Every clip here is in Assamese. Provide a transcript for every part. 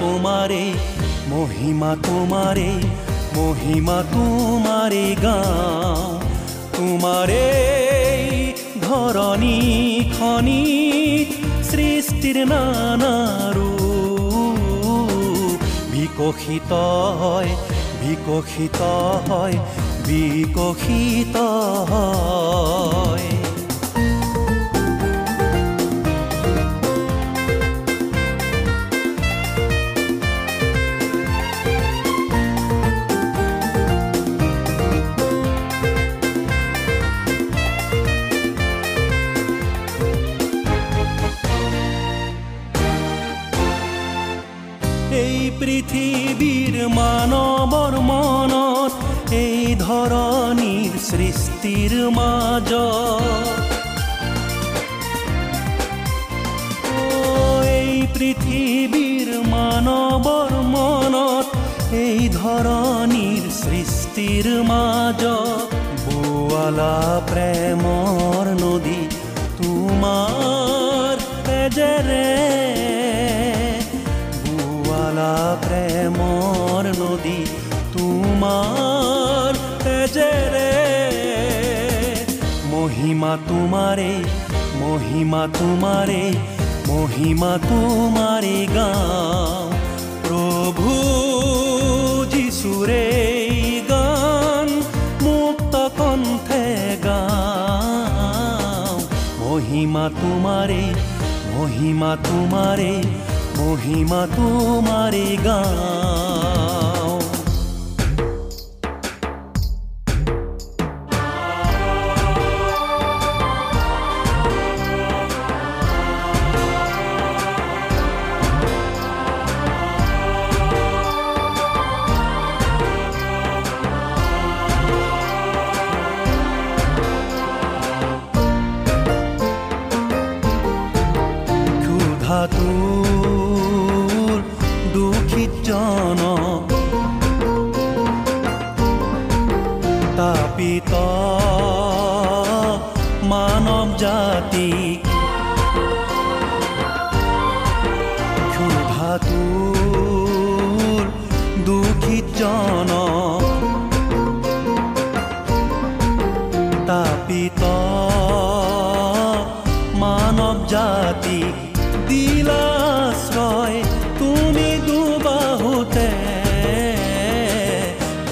তোমারে মহিমা তোমারে মহিমা তোমারে গাও তোমারে ধরণী খনি সৃষ্টির নানা রূপ। বিকশিত হয় বিকশিত হয় বিকশিত হয়। পৃথিৱীৰ মানৱৰ মনত এই ধৰণীৰ সৃষ্টিৰ এই পৃথিৱীৰ মানৱৰ মনত এই ধৰণীৰ সৃষ্টিৰ মাজত। বোৱালা প্ৰেমৰ নদী তোমাৰ তেজেৰে বুৱালা প্ৰেমৰ নদী তোমাৰ তেজেৰে মহিমা তোমাৰে মহিমা তোমাৰে মহিমা তোমাৰে গাওঁ। প্ৰভু যিচুৰে এই গান মুক্ত কণ্ঠে গাওঁ। মহিমা তোমাৰে মহিমা তোমাৰে মহিমা তোমাৰে গাওঁ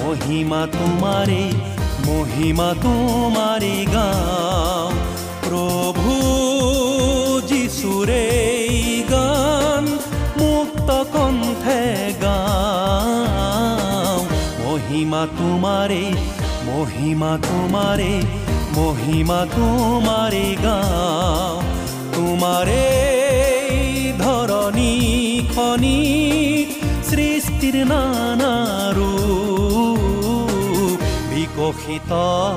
মহিমা তোমাৰে মহিমা তোমাৰে তোমাৰে মহিমা তোমাৰে মহিমা তোমাৰে গাওঁ। তোমাৰে ধৰণী খনি শান্তিৰ নানাৰো বিকশিত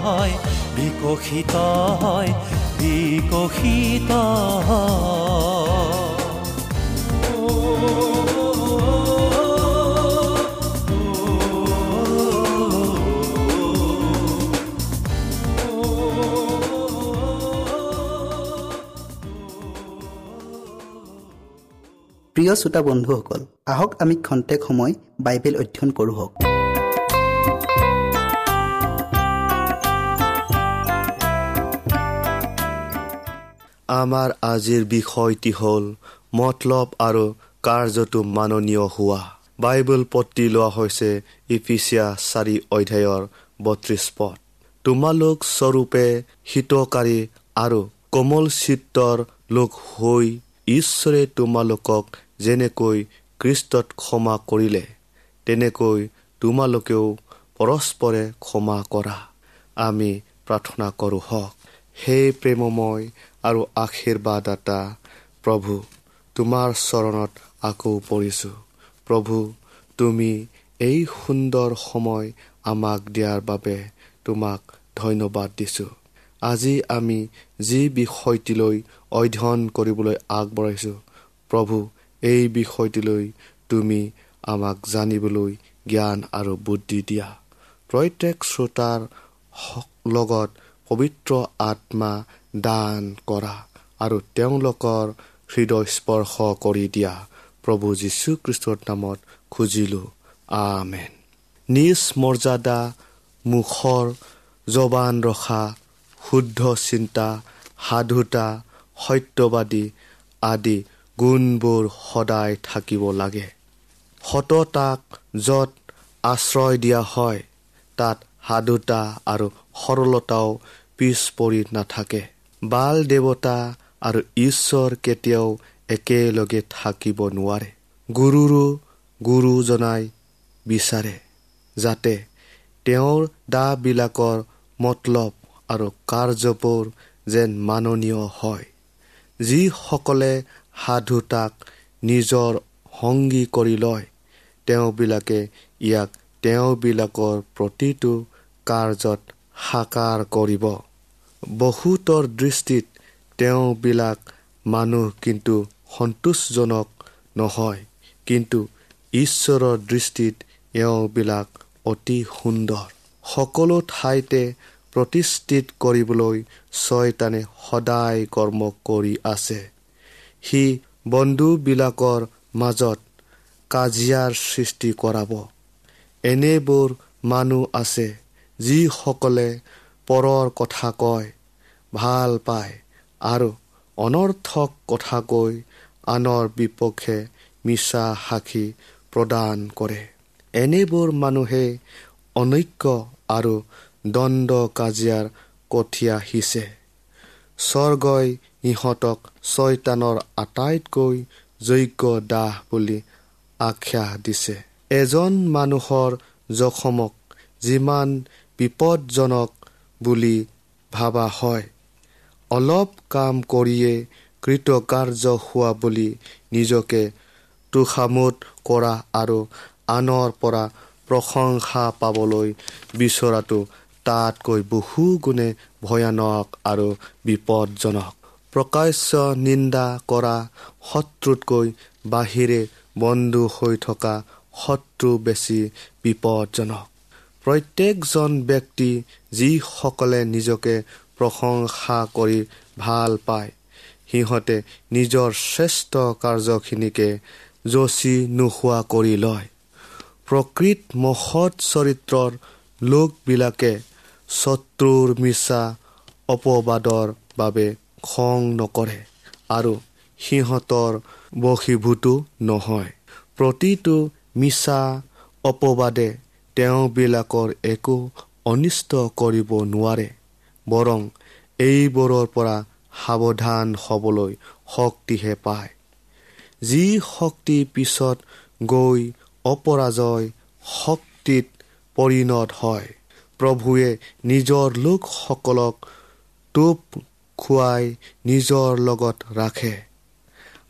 হয় বিকশিত হয় বিকশিত প্ৰিয় শ্ৰোতা বন্ধুসকল আহক আমি খন্তেক সময় বাইবেল অধ্যয়ন কৰোঁ হওক। আমাৰ আজিৰ বিষয়টি হ'ল মতলব আৰু কাৰ্যটো মাননীয় হোৱা। বাইবেল পত্ৰি লোৱা হৈছে ইফিচিয়া চাৰি অধ্যায়ৰ বত্ৰিশ পদ। তোমালোক স্বৰূপে হিতকাৰী আৰু কোমল চিত্ৰৰ লোক হৈ ঈশ্বৰে তোমালোকক যেনেকৈ কৃষ্টত ক্ষমা কৰিলে তেনেকৈ তোমালোকেও পৰস্পৰে ক্ষমা কৰা। আমি প্ৰাৰ্থনা কৰোঁ হওক। সেই প্ৰেমময় আৰু আশীৰ্বাদতা প্ৰভু তোমাৰ চৰণত আকৌ পৰিছোঁ। প্ৰভু তুমি এই সুন্দৰ সময় আমাক দিয়াৰ বাবে তোমাক ধন্যবাদ দিছোঁ। আজি আমি যি বিষয়টিলৈ অধ্যয়ন কৰিবলৈ আগবঢ়াইছোঁ প্ৰভু এই বিষয়টিলৈ তুমি আমাক জানিবলৈ জ্ঞান আৰু বুদ্ধি দিয়া। প্ৰত্যেক শ্ৰোতাৰ লগত পবিত্ৰ আত্মা দান কৰা আৰু তেওঁলোকৰ হৃদয় স্পৰ্শ কৰি দিয়া। প্ৰভু যীশুখ্ৰীষ্টৰ নামত খুজিলোঁ। আমেন। নিজ মৰ্যাদা মুখৰ জবান ৰখা শুদ্ধ চিন্তা সাধুতা সত্যবাদী আদি গুণবোৰ সদায় থাকিব লাগে। সততাক য'ত আশ্ৰয় দিয়া হয় তাত সাধুতা আৰু সৰলতাও পিছ পৰি নাথাকে। বাল দেৱতা আৰু ঈশ্বৰ কেতিয়াও একেলগে থাকিব নোৱাৰে। গুৰুৰো গুৰু জনাই বিচাৰে যাতে তেওঁৰ দাবিলাকৰ মতলব আৰু কাৰ্যবোৰ যেন মাননীয় হয়। যিসকলে সাধুতাক নিজৰ সংগী কৰি লয়। তেওঁবিলাকে ইয়াক তেওঁবিলাকৰ প্ৰতিটো কাৰ্যত সাকাৰ কৰিব। বহুতৰ দৃষ্টিত তেওঁবিলাক মানুহ কিন্তু সন্তোষজনক নহয় কিন্তু ঈশ্বৰৰ দৃষ্টিত এওঁবিলাক অতি সুন্দৰ। সকলো ঠাইতে প্ৰতিষ্ঠিত কৰিবলৈ ছয়তানে সদায় কৰ্ম কৰি আছে। সি বন্ধুবিলাকৰ মাজত কাজিয়াৰ সৃষ্টি কৰাব। এনেবোৰ মানুহ আছে যিসকলে পৰৰ কথা কয় ভাল পায় আৰু অনৰ্থক কথা কৈ আনৰ বিপক্ষে মিছা সাক্ষী প্ৰদান কৰে। এনেবোৰ মানুহে অনৈক্য আৰু দণ্ড কাজিয়াৰ কঠীয়া সিঁচে। স্বৰ্গই ইহঁতক ছয়তানৰ আটাইতকৈ যোগ্য দাহ বুলি আখ্যা দিছে। এজন মানুহৰ জখমক যিমান বিপদজনক বুলি ভাবা হয় অলপ কাম কৰিয়ে কৃতকাৰ্য হোৱা বুলি নিজকে তোষামোদ কৰা আৰু আনৰ পৰা প্ৰশংসা পাবলৈ বিচৰাটো তাতকৈ বহু গুণে ভয়ানক আৰু বিপদজনক। প্ৰকাশ্য নিন্দা কৰা শত্ৰুতকৈ বাহিৰে বন্ধু হৈ থকা শত্ৰু বেছি বিপদজনক। প্ৰত্যেকজন ব্যক্তি যিসকলে নিজকে প্ৰশংসা কৰি ভাল পায় সিহঁতে নিজৰ শ্ৰেষ্ঠ কাৰ্যখিনিকে যচি নোহোৱা কৰি লয়। প্ৰকৃত মহৎ চৰিত্ৰৰ লোকবিলাকে শত্ৰুৰ মিছা অপবাদৰ বাবে খং নকৰে আৰু সিহঁতৰ বশীভূতো নহয়। প্ৰতিটো মিছা অপবাদে তেওঁবিলাকৰ একো অনিষ্ট কৰিব নোৱাৰে বৰং এইবোৰৰ পৰা সাৱধান হ'বলৈ শক্তিহে পায়। যি শক্তি পিছত গৈ অপৰাজয় শক্তিত পৰিণত হয় প্ৰভুৱে নিজৰ লোকসকলক টোপ খুৱাই নিজৰ লগত ৰাখে।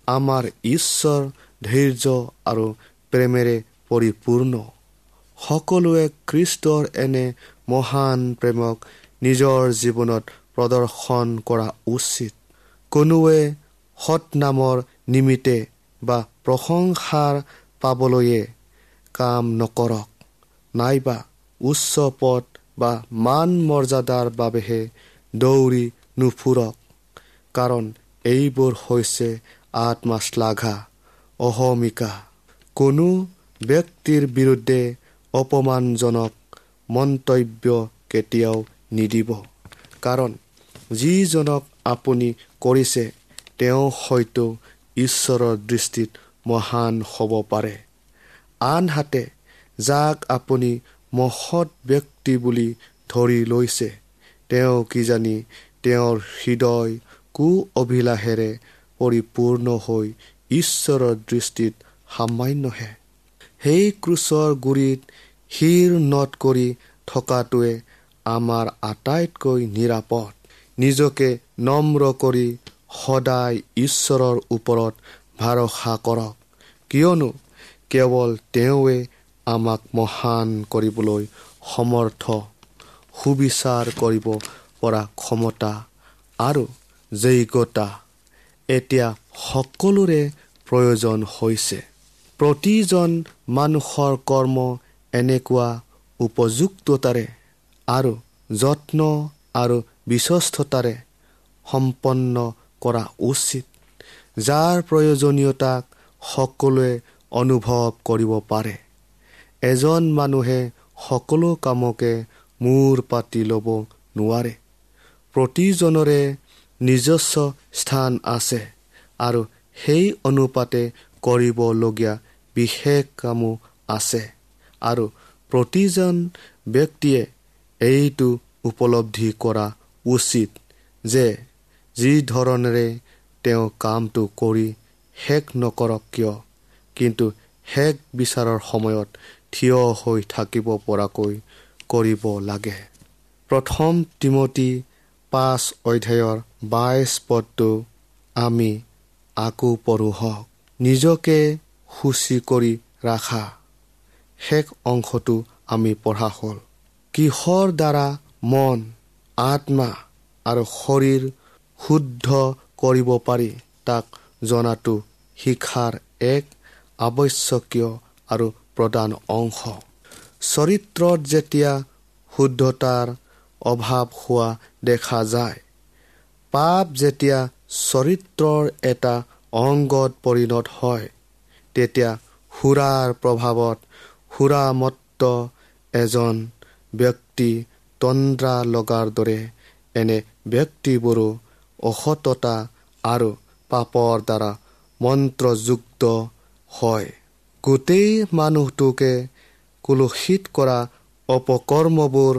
আমাৰ ঈশ্বৰ ধৈৰ্য আৰু প্ৰেমেৰে পৰিপূৰ্ণ। সকলোৱে খ্ৰীষ্টৰ এনে মহান প্ৰেমক নিজৰ জীৱনত প্ৰদৰ্শন কৰা উচিত। কোনোৱে সৎনামৰ নিমিত্তে বা প্ৰশংসাৰ পাবলৈয়ে কাম নকৰক। নাইবা উচ্চ পদ বা মান মৰ্যাদাৰ বাবেহে দৌৰি নুফুৰক কাৰণ এইবোৰ হৈছে আত্মাশ্লাঘা অহমিকা। কোনো ব্যক্তিৰ বিৰুদ্ধে অপমানজনক মন্তব্য কেতিয়াও নিদিব কাৰণ যিজনক আপুনি কৰিছে তেওঁ হয়তো ঈশ্বৰৰ দৃষ্টিত মহান হ'ব পাৰে। আনহাতে যাক আপুনি মহৎ ব্যক্তি বুলি ধৰি লৈছে তেওঁ কিজানি তেওঁৰ হৃদয় কু অভিলাষেৰে পৰিপূৰ্ণ হৈ ঈশ্বৰৰ দৃষ্টিত সামান্যহে। সেই ক্ৰুচৰ গুৰিত শিৰ নট কৰি থকাটোৱে আমাৰ আটাইতকৈ নিৰাপদ। নিজকে নম্ৰ কৰি সদায় ঈশ্বৰৰ ওপৰত ভৰসা কৰক। কিয়নো কেৱল তেওঁৱে আমাক মহান কৰিবলৈ সমৰ্থ সুবিচাৰ কৰিব পৰা ক্ষমতা আৰু যোগ্যতা এতিয়া সকলোৰে প্ৰয়োজন হৈছে। প্ৰতিজন মানুহৰ কৰ্ম এনেকুৱা উপযুক্ততাৰে আৰু যত্ন আৰু বিশ্বস্ততাৰে সম্পন্ন কৰা উচিত যাৰ প্ৰয়োজনীয়তাক সকলোৱে অনুভৱ কৰিব পাৰে। এজন মানুহে সকলো কামকে মূৰ পাতি ল'ব নোৱাৰে। প্ৰতিজনৰে নিজস্ব স্থান আছে আৰু সেই অনুপাতে কৰিবলগীয়া বিশেষ কামো আছে। আৰু প্ৰতিজন ব্যক্তিয়ে এইটো উপলব্ধি কৰা উচিত যে যি ধৰণেৰে তেওঁ কামটো কৰি শেষ নকৰক কিয় কিন্তু শেষ বিচাৰৰ সময়ত থিয় হৈ থাকিব পৰাকৈ কৰিব লাগে। প্ৰথম তিমতী পাঁচ অধ্যায়ৰ বাইছ পদটো আমি আকৌ পঢ়ো হওক। নিজকে সূচী কৰি ৰাখা। শেষ অংশটো আমি পঢ়া হ'ল। কিহৰ দ্বাৰা মন আত্মা আৰু শৰীৰ শুদ্ধ কৰিব পাৰি তাক জনাটো শিক্ষাৰ এক আৱশ্যকীয় আৰু প্ৰধান অংশ। চৰিত্ৰত যেতিয়া শুদ্ধতাৰ অভাৱ হোৱা দেখা যায়। পাপ যেতিয়া চৰিত্ৰৰ এটা অংগত পৰিণত হয় তেতিয়া সুৰাৰ প্ৰভাৱত সুৰামত্ত এজন ব্যক্তি তন্দ্ৰা লগাৰ দৰে এনে ব্যক্তিবোৰো অসততা আৰু পাপৰ দ্বাৰা মন্ত্ৰযুক্ত হয়। গোটেই মানুহটোকে কুলসিত কৰা অপকৰ্মবোৰ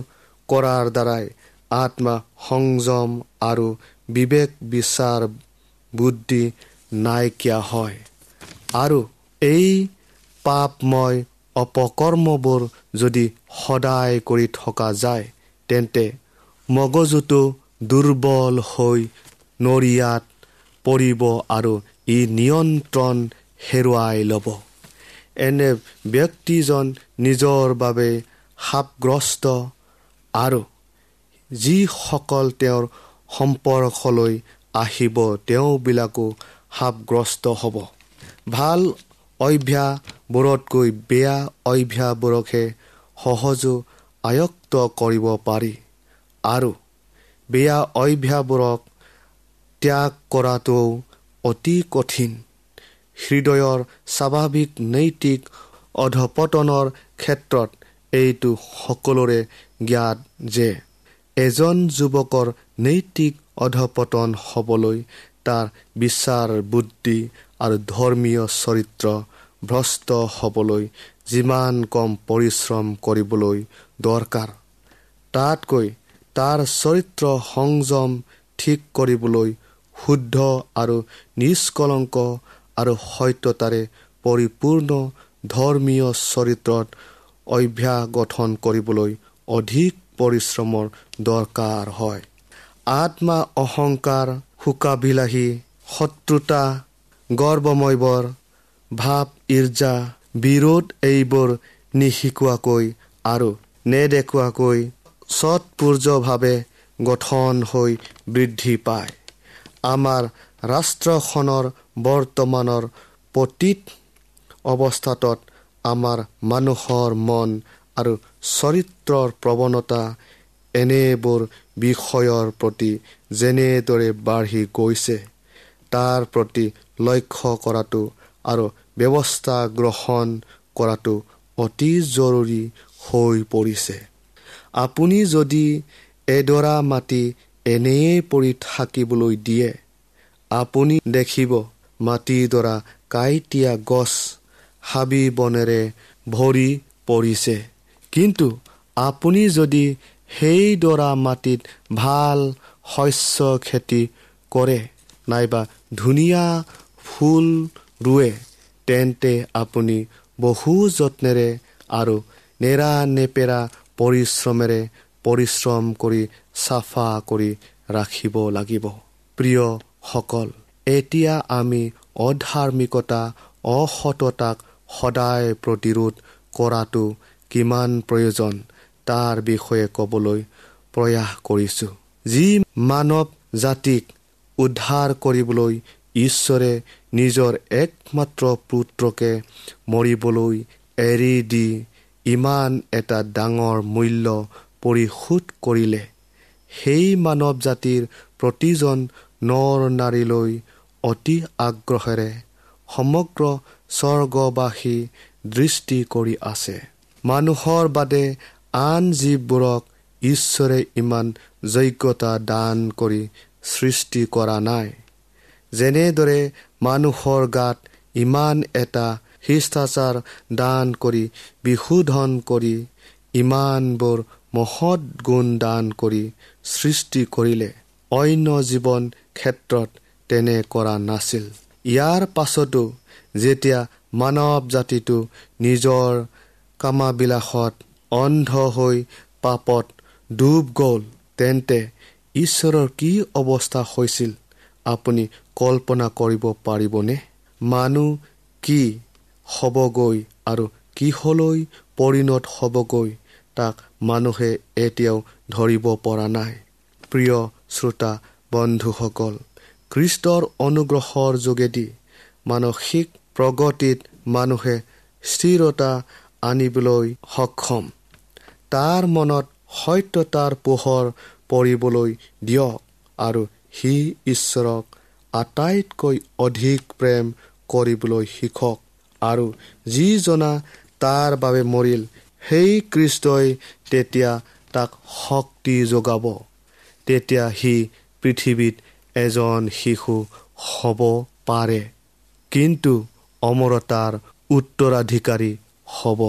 কৰাৰ দ্বাৰাই আত্মা সংযম আৰু বিবেক বিচাৰ বুদ্ধি নাইকিয়া হয়। আৰু এই পাপময় অপকৰ্মবোৰ যদি সদায় কৰি থকা যায় তেন্তে মগজুটো দুৰ্বল হৈ নৰিয়াত পৰিব আৰু ই নিয়ন্ত্ৰণ হেৰুৱাই ল'ব। এনে ব্যক্তিজন নিজৰ বাবে সাপগ্ৰস্ত আৰু যিসকল তেওঁৰ সম্পৰ্কলৈ আহিব তেওঁবিলাকো সাপগ্ৰস্ত হ'ব। ভাল অভ্যাসবোৰতকৈ বেয়া অভ্যাসবোৰকহে সহজো আয়ত্ত কৰিব পাৰি আৰু বেয়া অভ্যাসবোৰক ত্যাগ কৰাটোও অতি কঠিন। হৃদয়ৰ স্বাভাৱিক নৈতিক অধপতনৰ ক্ষেত্ৰত এইটো সকলোৰে জ্ঞাত যে এজন যুৱকৰ নৈতিক অধপতন হ'বলৈ তাৰ বিচাৰ বুদ্ধি আৰু ধৰ্মীয় চৰিত্ৰ ভ্ৰষ্ট হ'বলৈ যিমান কম পৰিশ্ৰম কৰিবলৈ দৰকাৰ। তাতকৈ তাৰ চৰিত্ৰ সংযম ঠিক কৰিবলৈ শুদ্ধ আৰু নিষ্কলংক আৰু সত্যতাৰে পৰিপূৰ্ণ ধৰ্মীয় চৰিত্ৰত অভ্যাস গঠন কৰিবলৈ অধিক পৰিশ্ৰমৰ দৰকাৰ হয়। আত্মা অহংকাৰ শোকাবিলাহী শত্ৰুতা গৰ্বময়বৰ ভাৱ ইৰ্জা বিৰোধ এইবোৰ নিশিকোৱাকৈ আৰু নেদেখুৱাকৈ স্বতপূৰ্যভাৱে গঠন হৈ বৃদ্ধি পায়। আমাৰ ৰাষ্ট্ৰখনৰ বৰ্তমানৰ প্ৰতিত অৱস্থাত আমাৰ মানুহৰ মন আৰু চৰিত্ৰৰ প্ৰৱণতা এনেবোৰ বিষয়ৰ প্ৰতি যেনেদৰে বাঢ়ি গৈছে তাৰ প্ৰতি লক্ষ্য কৰাটো আৰু ব্যৱস্থা গ্ৰহণ কৰাটো অতি জৰুৰী হৈ পৰিছে। আপুনি যদি এডৰা মাটি এনেই পৰি থাকিবলৈ দিয়ে আপুনি দেখিব মাটিডৰা কাঁইটীয়া গছ হাবি বনেৰে ভৰি পৰিছে। কিন্তু আপুনি যদি সেইডৰা মাটিত ভাল শস্য খেতি কৰে নাইবা ধুনীয়া ফুল ৰুৱে তেন্তে আপুনি বহু যত্নেৰে আৰু নেৰা নেপেৰা পৰিশ্ৰমেৰে পৰিশ্ৰম কৰি চাফা কৰি ৰাখিব লাগিব। প্ৰিয়সকল এতিয়া আমি অধাৰ্মিকতা অসততাক সদায় প্ৰতিৰোধ কৰাটো কিমান প্ৰয়োজন তাৰ বিষয়ে ক'বলৈ প্ৰয়াস কৰিছোঁ। যি মানৱ জাতিক উদ্ধাৰ কৰিবলৈ ঈশ্বৰে নিজৰ একমাত্ৰ পুত্ৰকে মৰিবলৈ এৰি দি ইমান এটা ডাঙৰ মূল্য পৰিশোধ কৰিলে সেই মানৱ জাতিৰ প্ৰতিজন নৰ নাৰীলৈ অতি আগ্ৰহেৰে সমগ্ৰ স্বৰ্গবাসী দৃষ্টি কৰি আছে। মানুহৰ বাদে আন জীৱবোৰক ঈশ্বৰে ইমান যোগ্যতা দান কৰি সৃষ্টি কৰা নাই। যেনেদৰে মানুহৰ গাত ইমান এটা শিষ্টাচাৰ দান কৰি বিশোধন কৰি ইমানবোৰ মহৎ গুণ দান কৰি সৃষ্টি কৰিলে অন্য জীৱন ক্ষেত্ৰত তেনে কৰা নাছিল। ইয়াৰ পাছতো যেতিয়া মানৱ জাতিটো নিজৰ কামাবিলাসত অন্ধ হৈ পাপত ডুব গ'ল তেন্তে ঈশ্বৰৰ কি অৱস্থা হৈছিল আপুনি কল্পনা কৰিব পাৰিবনে? মানুহ কি হ'বগৈ আৰু কিহলৈ পৰিণত হ'বগৈ তাক মানুহে এতিয়াও ধৰিব পৰা নাই। প্ৰিয় শ্ৰোতা বন্ধুসকল খ্ৰীষ্টৰ অনুগ্ৰহৰ যোগেদি মানসিক প্ৰগতিত মানুহে স্থিৰতা আনিবলৈ সক্ষম। তাৰ মনত সত্যতাৰ পোহৰ পৰিবলৈ দিয়ক আৰু সি ঈশ্বৰক আটাইতকৈ অধিক প্ৰেম কৰিবলৈ শিকক আৰু যি জনা তাৰ বাবে মৰিল সেই কৃষ্টই তেতিয়া তাক শক্তি যোগাব। তেতিয়া সি পৃথিৱীত এজন শিশু হ'ব পাৰে। কিন্তু অমৰতাৰ উত্তৰাধিকাৰী হ'ব।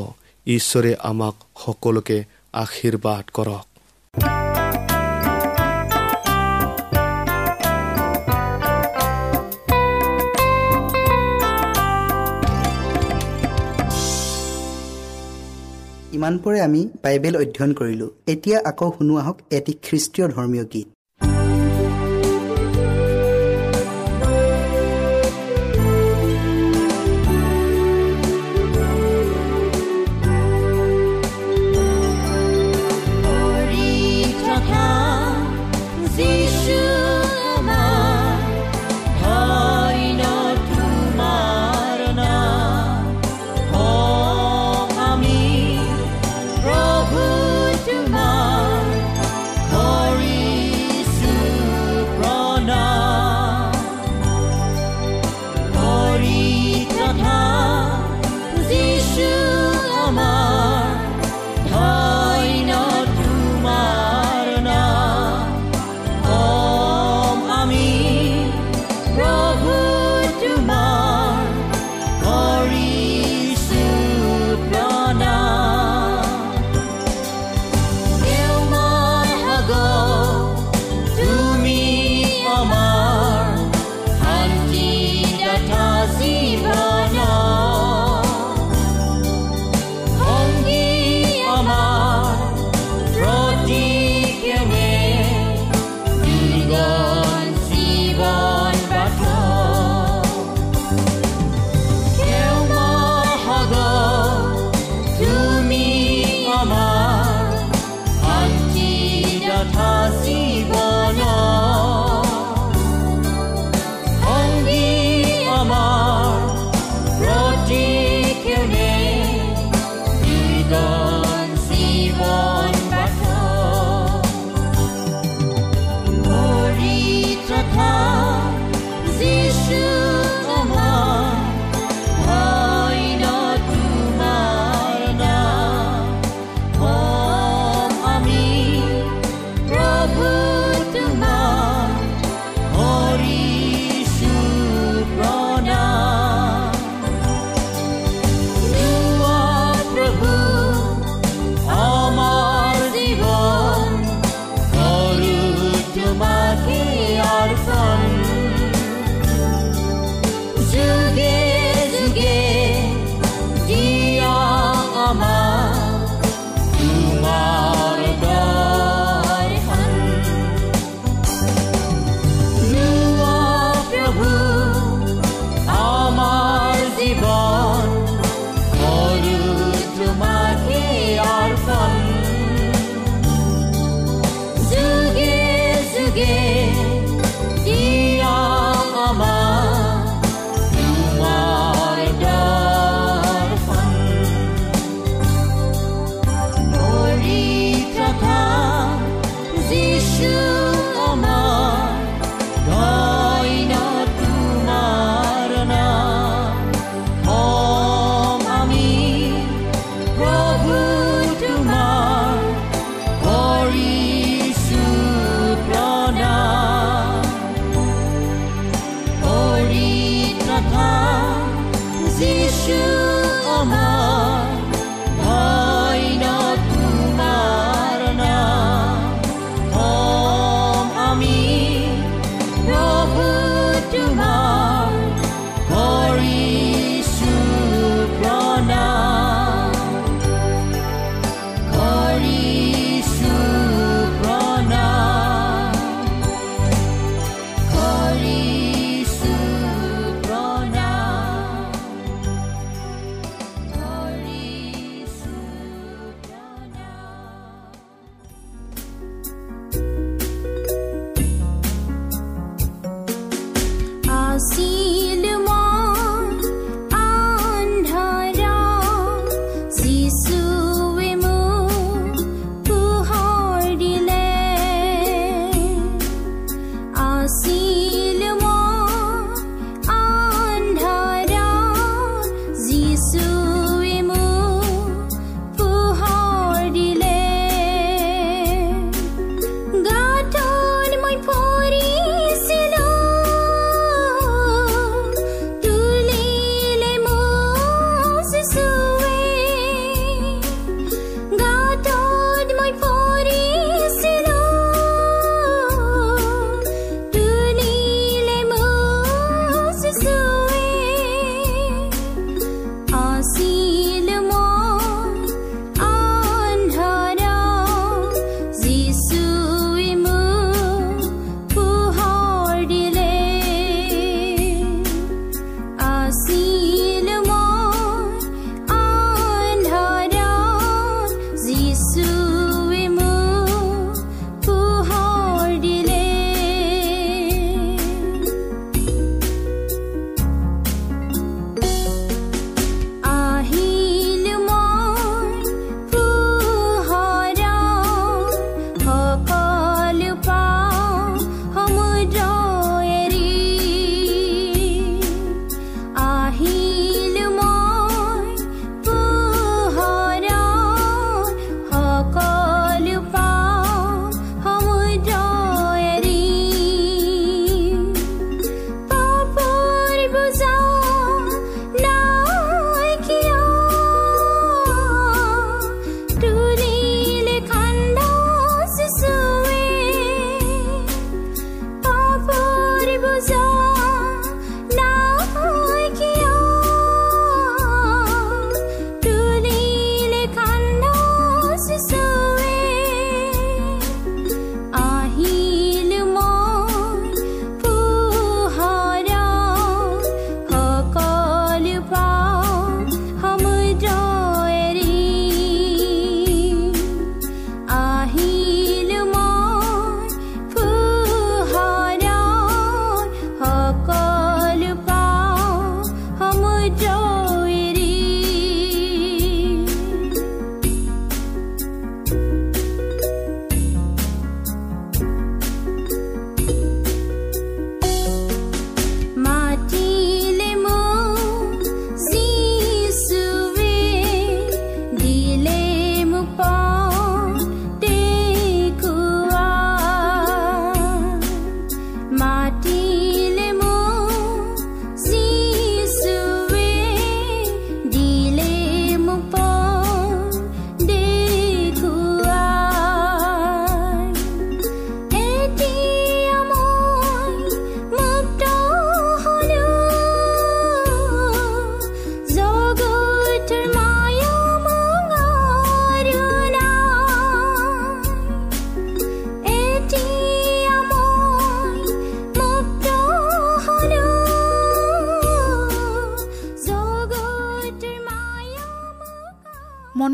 ঈশ্বৰে আমাক সকলোকে আশীৰ্বাদ কৰক। ইমানপুৰে আমি বাইবেল অধ্যয়ন কৰিলোঁ। এতিয়া আকৌ শুনো আহক এটি খ্ৰীষ্টীয় ধৰ্মীয় গীত।